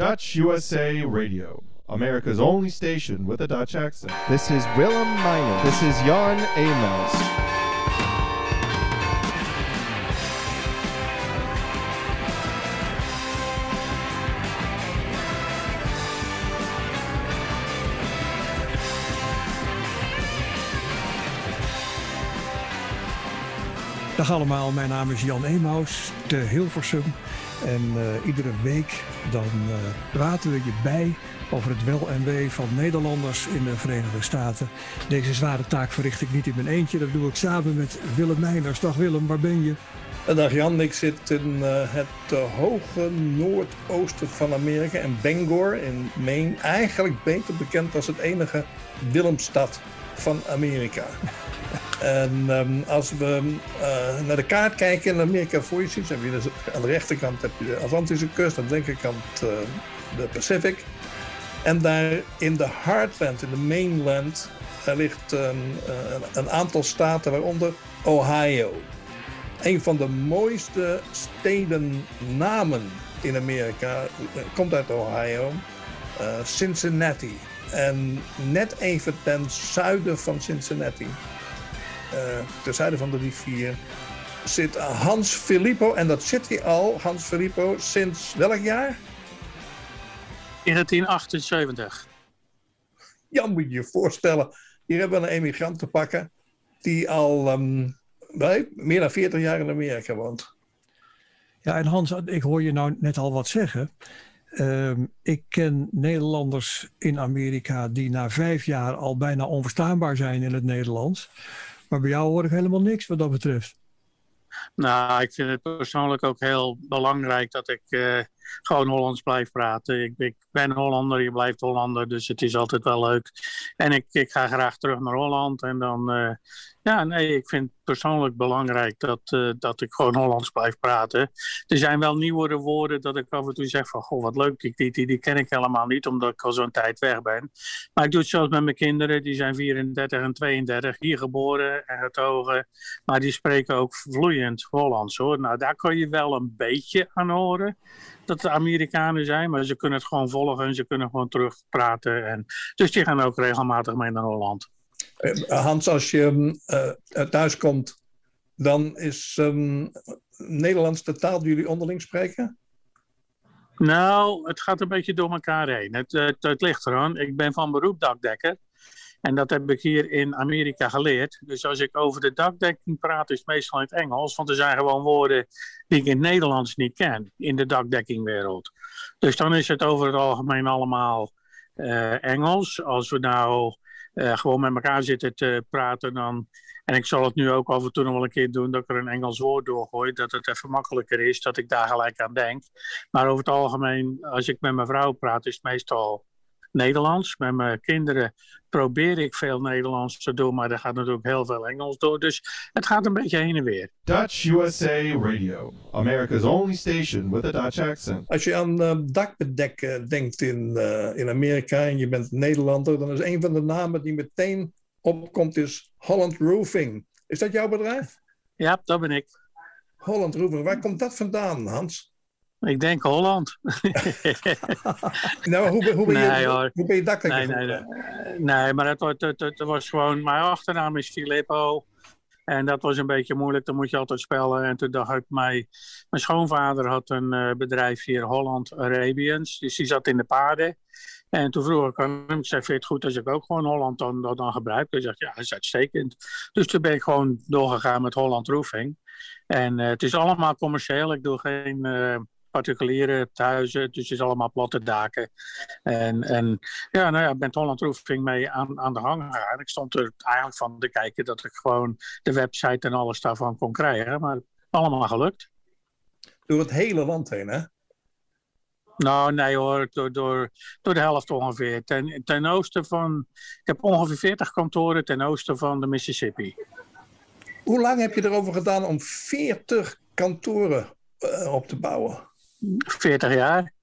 Dutch USA Radio, America's only station with a Dutch accent. This is Willem Minor. This is Jan Amos. Dag allemaal, mijn naam is Jan Emaus, te Hilversum. En uh, iedere week dan uh, praten we je bij over het wel en wee van Nederlanders in de Verenigde Staten. Deze zware taak verricht ik niet in mijn eentje, dat doe ik samen met Willem Meijners. Dag Willem, waar ben je? Dag Jan, ik zit in uh, het hoge noordoosten van Amerika, in Bangor in Maine. Eigenlijk beter bekend als het enige Willemstad van Amerika. En um, als we uh, naar de kaart kijken in Amerika voor je ziet, heb je dus aan de rechterkant heb je de Atlantische kust, aan de linkerkant uh, de Pacific. En daar in de Heartland, in de mainland, ligt um, uh, een aantal staten, waaronder Ohio. Een van de mooiste stedennamen in Amerika komt uit Ohio, Cincinnati. En net even ten zuiden van Cincinnati uh, ten zuiden van de rivier, zit Hans Filippo. En dat zit hij al, Hans Filippo, sinds welk jaar? 1978. Ja, moet je je voorstellen. Hier hebben we een emigrant te pakken die al um, meer dan 40 jaar in Amerika woont. Ja, en Hans, ik hoor je nou net al wat zeggen. Uh, ik ken Nederlanders in Amerika die na vijf jaar al bijna onverstaanbaar zijn in het Nederlands. Maar bij jou hoor ik helemaal niks wat dat betreft. Nou, ik vind het persoonlijk ook heel belangrijk dat ik uh, gewoon Hollands blijf praten. Ik, ik, ben Hollander, je blijft Hollander, dus het is altijd wel leuk. En ik, ik ga graag terug naar Holland en dan uh, ja, nee, ik vind het persoonlijk belangrijk dat, uh, dat ik gewoon Hollands blijf praten. Er zijn wel nieuwere woorden dat ik af en toe zeg van, goh, wat leuk, die, die, die ken ik helemaal niet, omdat ik al zo'n tijd weg ben. Maar ik doe het zelfs met mijn kinderen, die zijn 34 en 32, hier geboren en getogen. Maar die spreken ook vloeiend Hollands, hoor. Nou, daar kan je wel een beetje aan horen dat het Amerikanen zijn, maar ze kunnen het gewoon volgen en ze kunnen gewoon terugpraten. En, dus die gaan ook regelmatig mee naar Holland. Eh, Hans, als je uh, thuis komt, dan is um, Nederlands de taal die jullie onderling spreken? Nou, het gaat een beetje door elkaar heen. Het, het, het ligt eraan. Ik ben van beroep dakdekker. En dat heb ik hier in Amerika geleerd. Dus als ik over de dakdekking praat, is het meestal in het Engels. Want er zijn gewoon woorden die ik in het Nederlands niet ken. In de dakdekkingwereld. Dus dan is het over het algemeen allemaal uh, Engels. Als we nou uh, gewoon met elkaar zitten te praten, dan. En ik zal het nu ook af en toe nog wel een keer doen, dat ik er een Engels woord doorgooi, dat het even makkelijker is, dat ik daar gelijk aan denk. Maar over het algemeen, als ik met mijn vrouw praat, is het meestal Nederlands. Met mijn kinderen probeer ik veel Nederlands te doen, maar er gaat natuurlijk heel veel Engels door. Dus het gaat een beetje heen en weer. Dutch USA Radio, America's only station with a Dutch accent. Als je aan uh, dakbedekken denkt in, uh, in Amerika en je bent Nederlander, dan is een van de namen die meteen opkomt is Holland Roofing. Is dat jouw bedrijf? Ja, dat ben ik. Holland Roofing, waar komt dat vandaan, Hans? Ik denk Holland. nou, hoe, hoe, ben je, nee, hoor. hoe ben je dakdekker nee, nee, nee, nee, maar het, het, het, het, was gewoon... Mijn achternaam is Filippo. En dat was een beetje moeilijk, dan moet je altijd spellen. En toen dacht ik, mij, mijn schoonvader had een uh, bedrijf hier, Holland Arabians. Dus die zat in de paarden. En toen vroeg ik aan hem, ik zei, vind je het goed als ik ook gewoon Holland dan, dan, dan gebruik? Hij zegt, ja, dat is uitstekend. Dus toen ben ik gewoon doorgegaan met Holland Roofing. En uh, het is allemaal commercieel, ik doe geen... Uh, particuliere thuizen. Dus het is allemaal platte daken. En, en ja, nou ja, ik ben Holland Roofing mee aan, aan de gang gegaan. Ik stond er eigenlijk van te kijken dat ik gewoon de website en alles daarvan kon krijgen. Maar allemaal gelukt. Door het hele land heen, hè? Nou, nee hoor, door, door, door de helft ongeveer. Ten, ten oosten van, ik heb ongeveer 40 kantoren ten oosten van de Mississippi. Hoe lang heb je erover gedaan om 40 kantoren uh, op te bouwen? 40 jaar.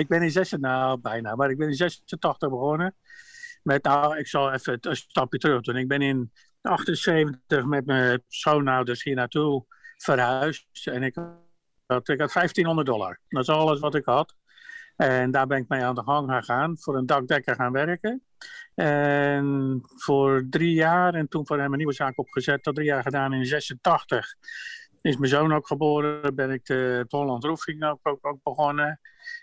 ik ben in 86, nou bijna, maar ik ben in 86 begonnen. Met, nou, ik zal even een stapje terug doen. Ik ben in 78 met mijn schoonouders hier naartoe verhuisd. En ik had, ik had 1500 dollar. Dat is alles wat ik had. En daar ben ik mee aan de gang gegaan, voor een dakdekker gaan werken. En voor drie jaar, en toen voor hem een nieuwe zaak opgezet, dat drie jaar gedaan in 86. Is mijn zoon ook geboren, ben ik de Holland Roofing ook, ook, ook begonnen.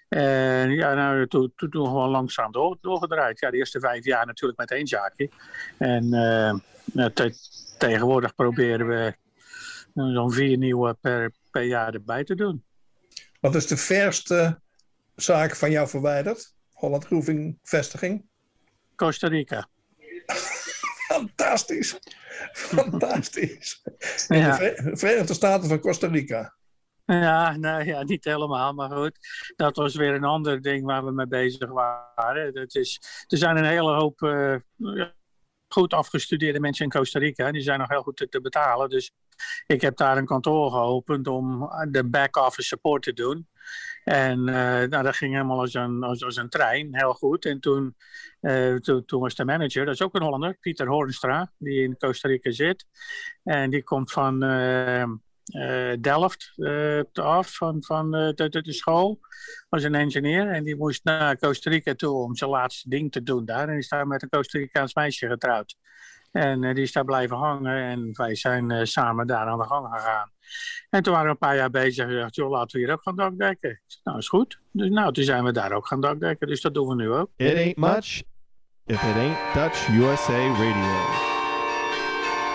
En ja, nou, toen, toen, toen gewoon langzaam door, doorgedraaid. Ja, de eerste vijf jaar natuurlijk met één zaakje. En uh, te, tegenwoordig proberen we zo'n vier nieuwe per, per jaar erbij te doen. Wat is de verste zaak van jou verwijderd? Holland Roofing vestiging? Costa Rica. Fantastisch. Fantastisch. Ja. de Verenigde Staten van Costa Rica. Ja, nou ja, niet helemaal, maar goed. Dat was weer een ander ding waar we mee bezig waren. Dat is, er zijn een hele hoop uh, goed afgestudeerde mensen in Costa Rica. Die zijn nog heel goed te, te, betalen. Dus ik heb daar een kantoor geopend om de back-office support te doen. En uh, nou, dat ging helemaal als een, als, als een trein, heel goed. En toen, toen was de manager, dat is ook een Hollander, Pieter Hornstra, die in Costa Rica zit. En die komt van uh, Delft af, van, van de, school. Was een engineer en die moest naar Costa Rica toe om zijn laatste ding te doen daar. En is daar met een Costa Ricaans meisje getrouwd. En die is daar blijven hangen en wij zijn samen daar aan de gang gegaan. En toen waren we een paar jaar bezig en gezegd, joh, laten we hier ook gaan dakdekken. Nou, is goed. Dus nou, toen zijn we daar ook gaan dakdekken, dus dat doen we nu ook. It ain't much if it ain't Dutch USA Radio.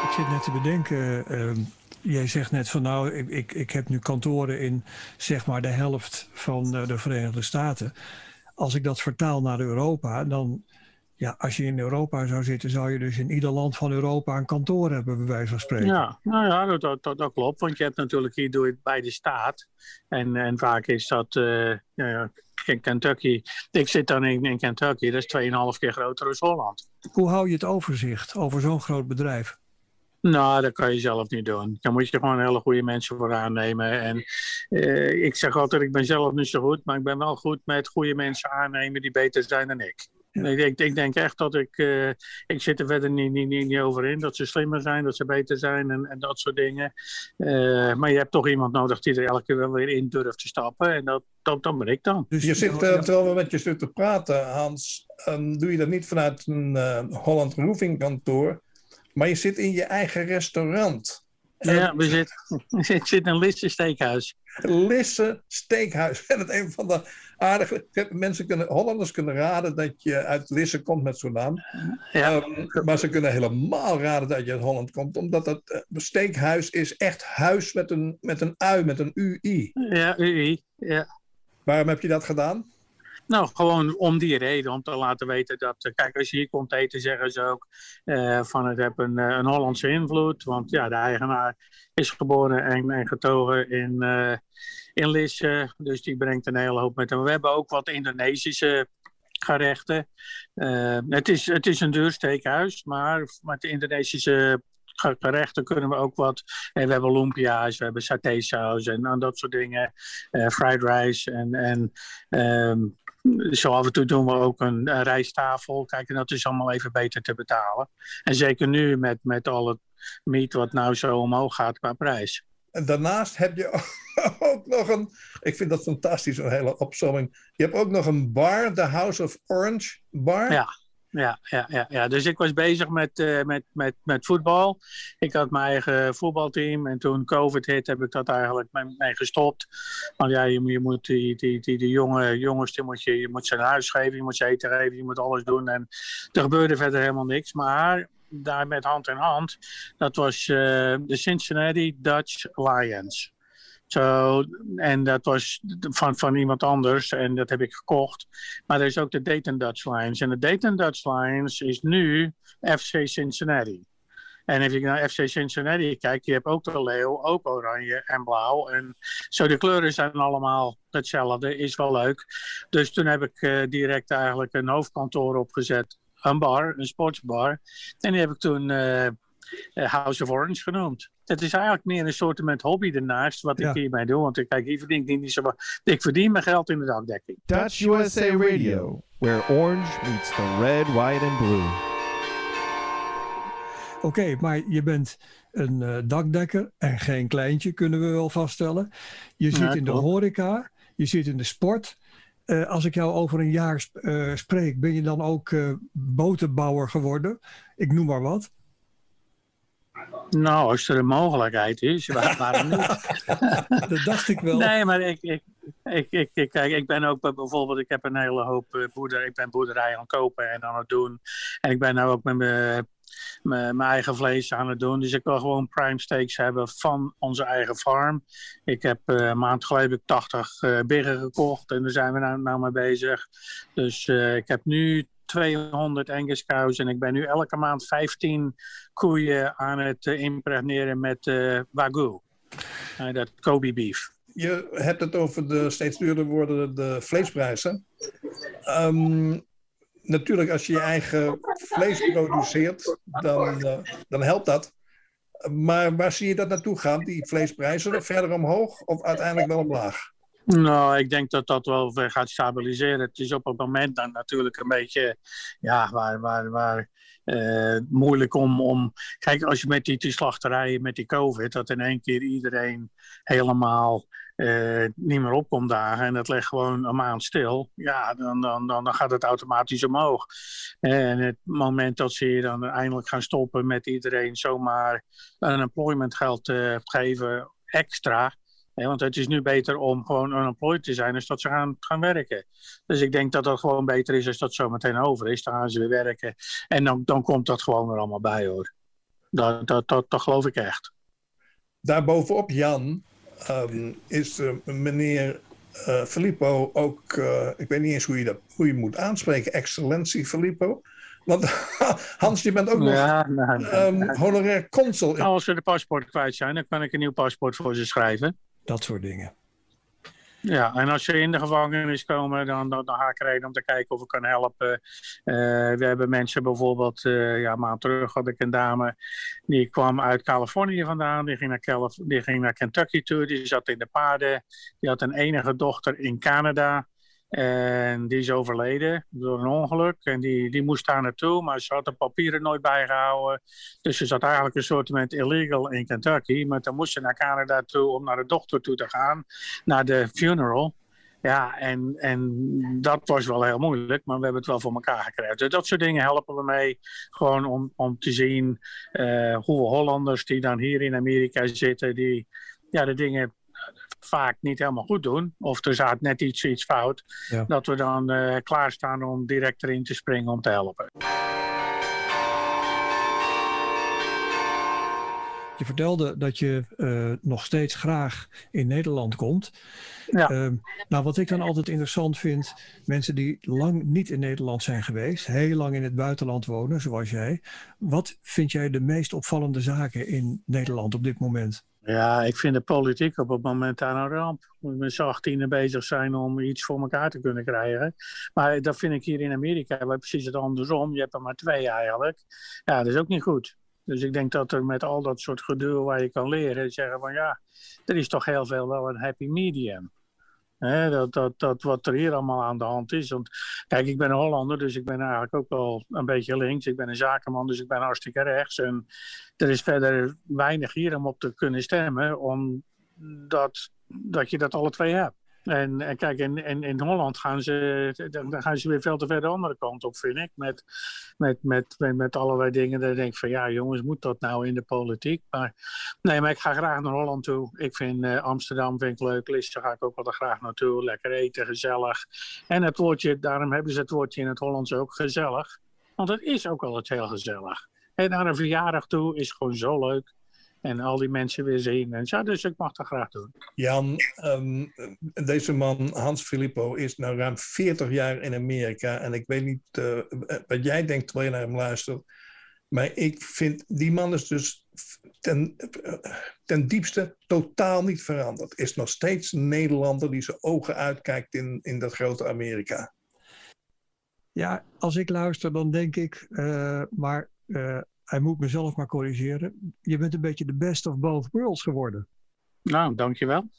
Ik zit net te bedenken, uh, jij zegt net van nou, ik, ik, ik heb nu kantoren in zeg maar de helft van de Verenigde Staten. Als ik dat vertaal naar Europa, dan ja, als je in Europa zou zitten, zou je dus in ieder land van Europa een kantoor hebben, bij wijze van spreken. Ja, nou ja, dat, dat, dat klopt. Want je hebt natuurlijk hier doe je het bij de staat. En, en vaak is dat uh, ja, Kentucky. Ik zit dan in, in Kentucky, dat is 2,5 keer groter dan Holland. Hoe hou je het overzicht over zo'n groot bedrijf? Nou, dat kan je zelf niet doen. Dan moet je gewoon hele goede mensen voor aannemen. En uh, ik zeg altijd, ik ben zelf niet zo goed, maar ik ben wel goed met goede mensen aannemen die beter zijn dan ik. Ik, denk, ik denk echt dat ik, uh, ik zit er verder niet, niet, niet, niet over in. Dat ze slimmer zijn, dat ze beter zijn en, en dat soort dingen. Uh, maar je hebt toch iemand nodig die er elke keer wel weer in durft te stappen. En dat, dat, dat ben ik dan. Dus je zit, uh, terwijl we met je zitten praten, Hans, um, doe je dat niet vanuit een Holland Roofing kantoor. Maar je zit in je eigen restaurant. Ja, we zit, ik zit in Lisse Steekhuis. Lisse Steekhuis. En het een van de aardige. Mensen kunnen, Hollanders kunnen raden dat je uit Lisse komt met zo'n naam. Ja. Um, maar ze kunnen helemaal raden dat je uit Holland komt, omdat het uh, steekhuis is echt huis met een, met een ui, met een UI. Ja, UI. Ja. Waarom heb je dat gedaan? Nou, gewoon om die reden, om te laten weten dat, kijk, als je hier komt eten, zeggen ze ook uh, van het heeft een, een Hollandse invloed. Want ja, de eigenaar is geboren en, en getogen in, uh, in Lisse, dus die brengt een hele hoop met hem. We hebben ook wat Indonesische gerechten. Het, is, het is een duur steekhuis, maar met de Indonesische gerechten kunnen we ook wat. En we hebben lumpia's, we hebben satésaus en, en dat soort dingen. Uh, fried rice en, en um, zo af en toe doen we ook een, een rijsttafel. Kijk, en dat is allemaal even beter te betalen. En zeker nu met, met al het meat wat nou zo omhoog gaat qua prijs. En daarnaast heb je ook nog een, ik vind dat fantastisch, een hele opzomming. Je hebt ook nog een bar, de House of Orange bar. Ja, ja, ja, ja, ja. dus ik was bezig met, uh, met, met, met voetbal. Ik had mijn eigen voetbalteam en toen COVID hit heb ik dat eigenlijk mee, mee gestopt. Want ja, je, je moet die, die, die, die jonge jongens, die moet je, moet ze een huis geven, je moet ze eten geven, je moet alles doen. En er gebeurde verder helemaal niks. Maar daar met hand in hand, dat was uh, de Cincinnati Dutch Lions. Zo, en dat was van, van iemand anders en dat heb ik gekocht. Maar er is ook de Dayton Dutch Lions. En de Dayton Dutch Lions is nu FC Cincinnati. En als je naar FC Cincinnati kijkt, je hebt ook de leeuw, ook oranje en blauw. En zo, de kleuren zijn allemaal hetzelfde, is wel leuk. Dus toen heb ik uh, direct eigenlijk een hoofdkantoor opgezet. Een bar, een sportsbar. En die heb ik toen uh, House of Orange genoemd het is eigenlijk meer een soort met hobby ernaast wat ja. ik hiermee doe. Want kijk, hier verdien ik niet zo Ik verdien mijn geld in de dakdekking. Dutch USA Radio, where orange meets the red, white and blue. Oké, maar je bent een uh, dakdekker en geen kleintje, kunnen we wel vaststellen. Je zit in de horeca, je zit in de sport. Uh, als ik jou over een jaar sp uh, spreek, ben je dan ook botenbouwer geworden? Ik noem maar wat. Nou, als er een mogelijkheid is, waarom niet? dat dacht ik wel. Nee, maar ik, ik, ik, ik, ik, kijk, ik ben ook bijvoorbeeld, ik heb een hele hoop boerder, ik ben boerderij aan het kopen en aan het doen. En ik ben nou ook met mijn mijn eigen vlees aan het doen. Dus ik wil gewoon prime steaks hebben van onze eigen farm. Ik heb uh, een maand geleden 80 uh, biggen gekocht en daar zijn we nou, nou mee bezig. Dus uh, ik heb nu 200 Angus cows en ik ben nu elke maand 15 koeien aan het impregneren met Wagyu. dat Kobe beef. Je hebt het over de steeds duurder wordende vleesprijzen. Um, natuurlijk, als je je eigen vlees produceert, dan, dan helpt dat. Maar waar zie je dat naartoe gaan, die vleesprijzen? Verder omhoog of uiteindelijk wel omlaag? Nou, ik denk dat dat wel gaat stabiliseren. Het is op het moment dan natuurlijk een beetje, ja, waar, waar, waar uh, moeilijk om, om... Kijk, als je met die, die slachterijen, met die COVID, dat in één keer iedereen helemaal uh, niet meer opkomt dagen en het legt gewoon een maand stil, ja, dan, dan, dan, dan gaat het automatisch omhoog. En het moment dat ze dan eindelijk gaan stoppen met iedereen zomaar een employment geld uh, geven extra, want het is nu beter om gewoon unemployed te zijn, dan dat ze gaan, gaan werken. Dus ik denk dat dat gewoon beter is als dat zo meteen over is. Dan gaan ze weer werken. En dan, dan komt dat gewoon weer allemaal bij hoor. Dat, dat, dat, dat geloof ik echt. Daarbovenop, Jan, um, is uh, meneer uh, Filippo ook, uh, ik weet niet eens hoe je dat hoe je moet aanspreken, excellentie Filippo. Want Hans, je bent ook nog ja, nou, um, honorair consul. Nou, als ze de paspoort kwijt zijn, dan kan ik een nieuw paspoort voor ze schrijven. Dat soort dingen. Ja, en als ze in de gevangenis komen, dan, dan, dan ga ik reden om te kijken of ik kan helpen. Uh, we hebben mensen bijvoorbeeld, uh, ja, een maand terug had ik een dame, die kwam uit Californië vandaan, die ging, naar Calif die ging naar Kentucky toe, die zat in de paarden, die had een enige dochter in Canada. En die is overleden door een ongeluk. En die, die moest daar naartoe, maar ze had de papieren nooit bijgehouden. Dus ze zat eigenlijk een soort met illegal in Kentucky. Maar dan moest ze naar Canada toe om naar de dochter toe te gaan. Naar de funeral. Ja, en, en dat was wel heel moeilijk, maar we hebben het wel voor elkaar gekregen. Dus dat soort dingen helpen we mee. Gewoon om, om te zien uh, hoe Hollanders die dan hier in Amerika zitten, die ja, de dingen vaak niet helemaal goed doen, of er staat net iets, iets fout, ja. dat we dan uh, klaarstaan om direct erin te springen om te helpen. Je vertelde dat je uh, nog steeds graag in Nederland komt. Ja. Uh, nou, wat ik dan altijd interessant vind, mensen die lang niet in Nederland zijn geweest, heel lang in het buitenland wonen, zoals jij. Wat vind jij de meest opvallende zaken in Nederland op dit moment? Ja, ik vind de politiek op het moment daar een ramp. We met z'n achttienen bezig zijn om iets voor elkaar te kunnen krijgen. Maar dat vind ik hier in Amerika precies het andersom. Je hebt er maar twee eigenlijk. Ja, dat is ook niet goed. Dus ik denk dat er met al dat soort gedoe waar je kan leren, zeggen van ja, er is toch heel veel wel een happy medium dat, dat, dat wat er hier allemaal aan de hand is. Want kijk, ik ben een Hollander, dus ik ben eigenlijk ook wel een beetje links. Ik ben een zakenman, dus ik ben hartstikke rechts. En er is verder weinig hier om op te kunnen stemmen, omdat dat je dat alle twee hebt. En, kijk, in, in, in Holland gaan ze, dan gaan ze weer veel te ver de andere kant op, vind ik. Met, met, met, met, met allerlei dingen. Dan denk ik van, ja jongens, moet dat nou in de politiek? Maar nee, maar ik ga graag naar Holland toe. Ik vind uh, Amsterdam vind ik leuk. Listen ga ik ook wel graag naartoe. Lekker eten, gezellig. En het woordje, daarom hebben ze het woordje in het Hollands ook gezellig. Want het is ook altijd heel gezellig. En naar een verjaardag toe is gewoon zo leuk. En al die mensen weer zien. En ja, dus ik mag dat graag doen. Jan, um, deze man, Hans Filippo, is nu ruim 40 jaar in Amerika. En ik weet niet uh, wat jij denkt terwijl je naar hem luistert. Maar ik vind, die man is dus ten, ten diepste totaal niet veranderd. Is nog steeds een Nederlander die zijn ogen uitkijkt in, in dat grote Amerika. Ja, als ik luister, dan denk ik, uh, maar uh, hij moet mezelf maar corrigeren. Je bent een beetje de best of both worlds geworden. Nou, dankjewel.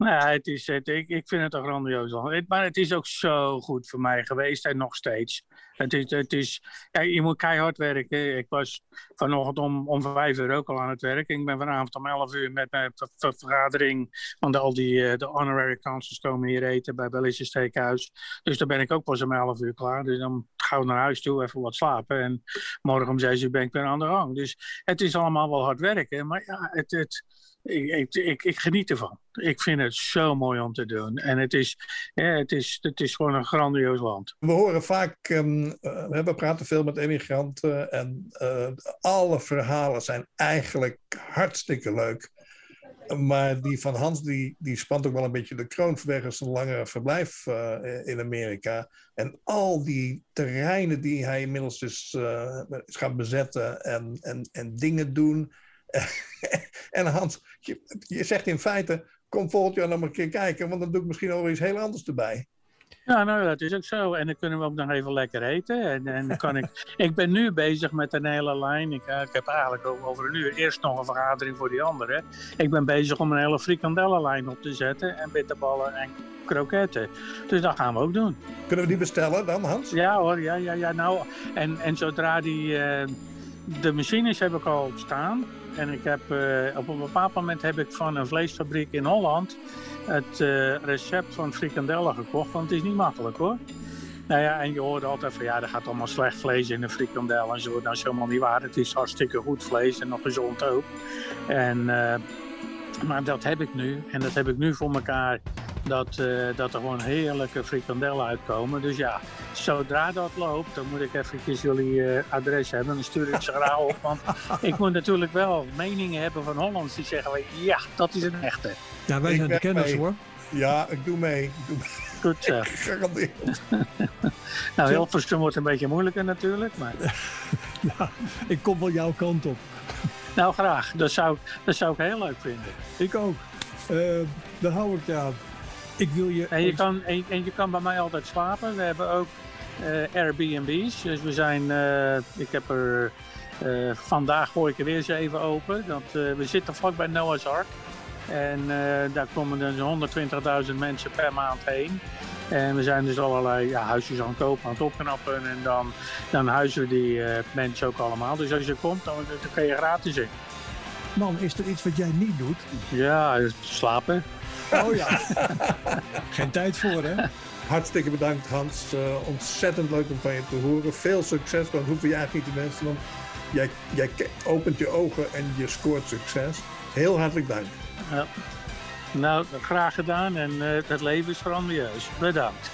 Nou ja, het is, het, ik, ik vind het een grandioos land. Maar het is ook zo goed voor mij geweest en nog steeds. Het is, het is, je moet keihard werken. Ik was vanochtend om, om vijf uur ook al aan het werk. Ik ben vanavond om elf uur met mijn vergadering. Want al die uh, de honorary councils komen hier eten bij Belgische Steakhuis. Dus dan ben ik ook pas om elf uur klaar. Dus dan gaan we naar huis toe, even wat slapen. En morgen om zes uur ben ik weer aan de gang. Dus het is allemaal wel hard werken. Maar ja, het, het, ik, ik, ik, geniet ervan. Ik vind het zo mooi om te doen. En het is, ja, het is, het is gewoon een grandioos land. We horen vaak, um, uh, we praten veel met emigranten en uh, alle verhalen zijn eigenlijk hartstikke leuk. Maar die van Hans, die, die spant ook wel een beetje de kroon vanwege zijn langere verblijf uh, in Amerika. En al die terreinen die hij inmiddels dus is gaan bezetten en, en, en dingen doen. en Hans, je, je, zegt in feite, kom volgend jaar nog een keer kijken, want dan doe ik misschien alweer iets heel anders erbij. Ja, nou, dat is ook zo. En dan kunnen we ook nog even lekker eten. En, en dan kan ik, ik ben nu bezig met een hele lijn. Ik, ik heb eigenlijk over een uur eerst nog een vergadering voor die anderen. Ik ben bezig om een hele frikandellenlijn op te zetten. En bitterballen en kroketten. Dus dat gaan we ook doen. Kunnen we die bestellen dan, Hans? Ja hoor, ja, ja, ja. Nou, en, en zodra die... Uh, de machines heb ik al staan. En ik heb, uh, op een bepaald moment heb ik van een vleesfabriek in Holland het uh, recept van frikandellen gekocht. Want het is niet makkelijk hoor. Nou ja, en je hoort altijd van ja, er gaat allemaal slecht vlees in een frikandel en zo. Dat is helemaal niet waar. Het is hartstikke goed vlees en nog gezond ook. En, uh, maar dat heb ik nu. En dat heb ik nu voor elkaar dat, uh, dat er gewoon heerlijke frikandellen uitkomen. Dus ja, zodra dat loopt, dan moet ik eventjes jullie uh, adres hebben. Dan stuur ik ze graag op. Want ik moet natuurlijk wel meningen hebben van Hollands die zeggen: ja, dat is een echte. Ja, wij zijn de kenners hoor. Ja, ik doe mee. Ik doe mee. Goed zo. nou, Hilversum wordt een beetje moeilijker natuurlijk. Maar... nou, ik kom wel jouw kant op. nou, graag. Dat zou, dat zou ik heel leuk vinden. Ik ook. Uh, dan hou ik je aan. Ik wil je... En je, kan, en, en, je kan bij mij altijd slapen. We hebben ook uh, Airbnb's. Dus we zijn... Uh, ik heb er... Uh, vandaag gooi ik er weer eens even open. Dat, we zitten vlak bij Noah's Ark. En daar komen dus 120.000 mensen per maand heen. En we zijn dus allerlei ja, huisjes aan het kopen, aan het opknappen. En dan, dan huizen we die mensen ook allemaal. Dus als je komt, dan, dan kun je gratis in. Man, is er iets wat jij niet doet? Ja, slapen. Oh ja. Geen tijd voor, hè? Hartstikke bedankt, Hans. Uh, ontzettend leuk om van je te horen. Veel succes, want hoeven je eigenlijk niet te wensen. Want jij, jij opent je ogen en je scoort succes. Heel hartelijk dank. Ja. Nou, graag gedaan en uh, het leven is grandieus. Bedankt.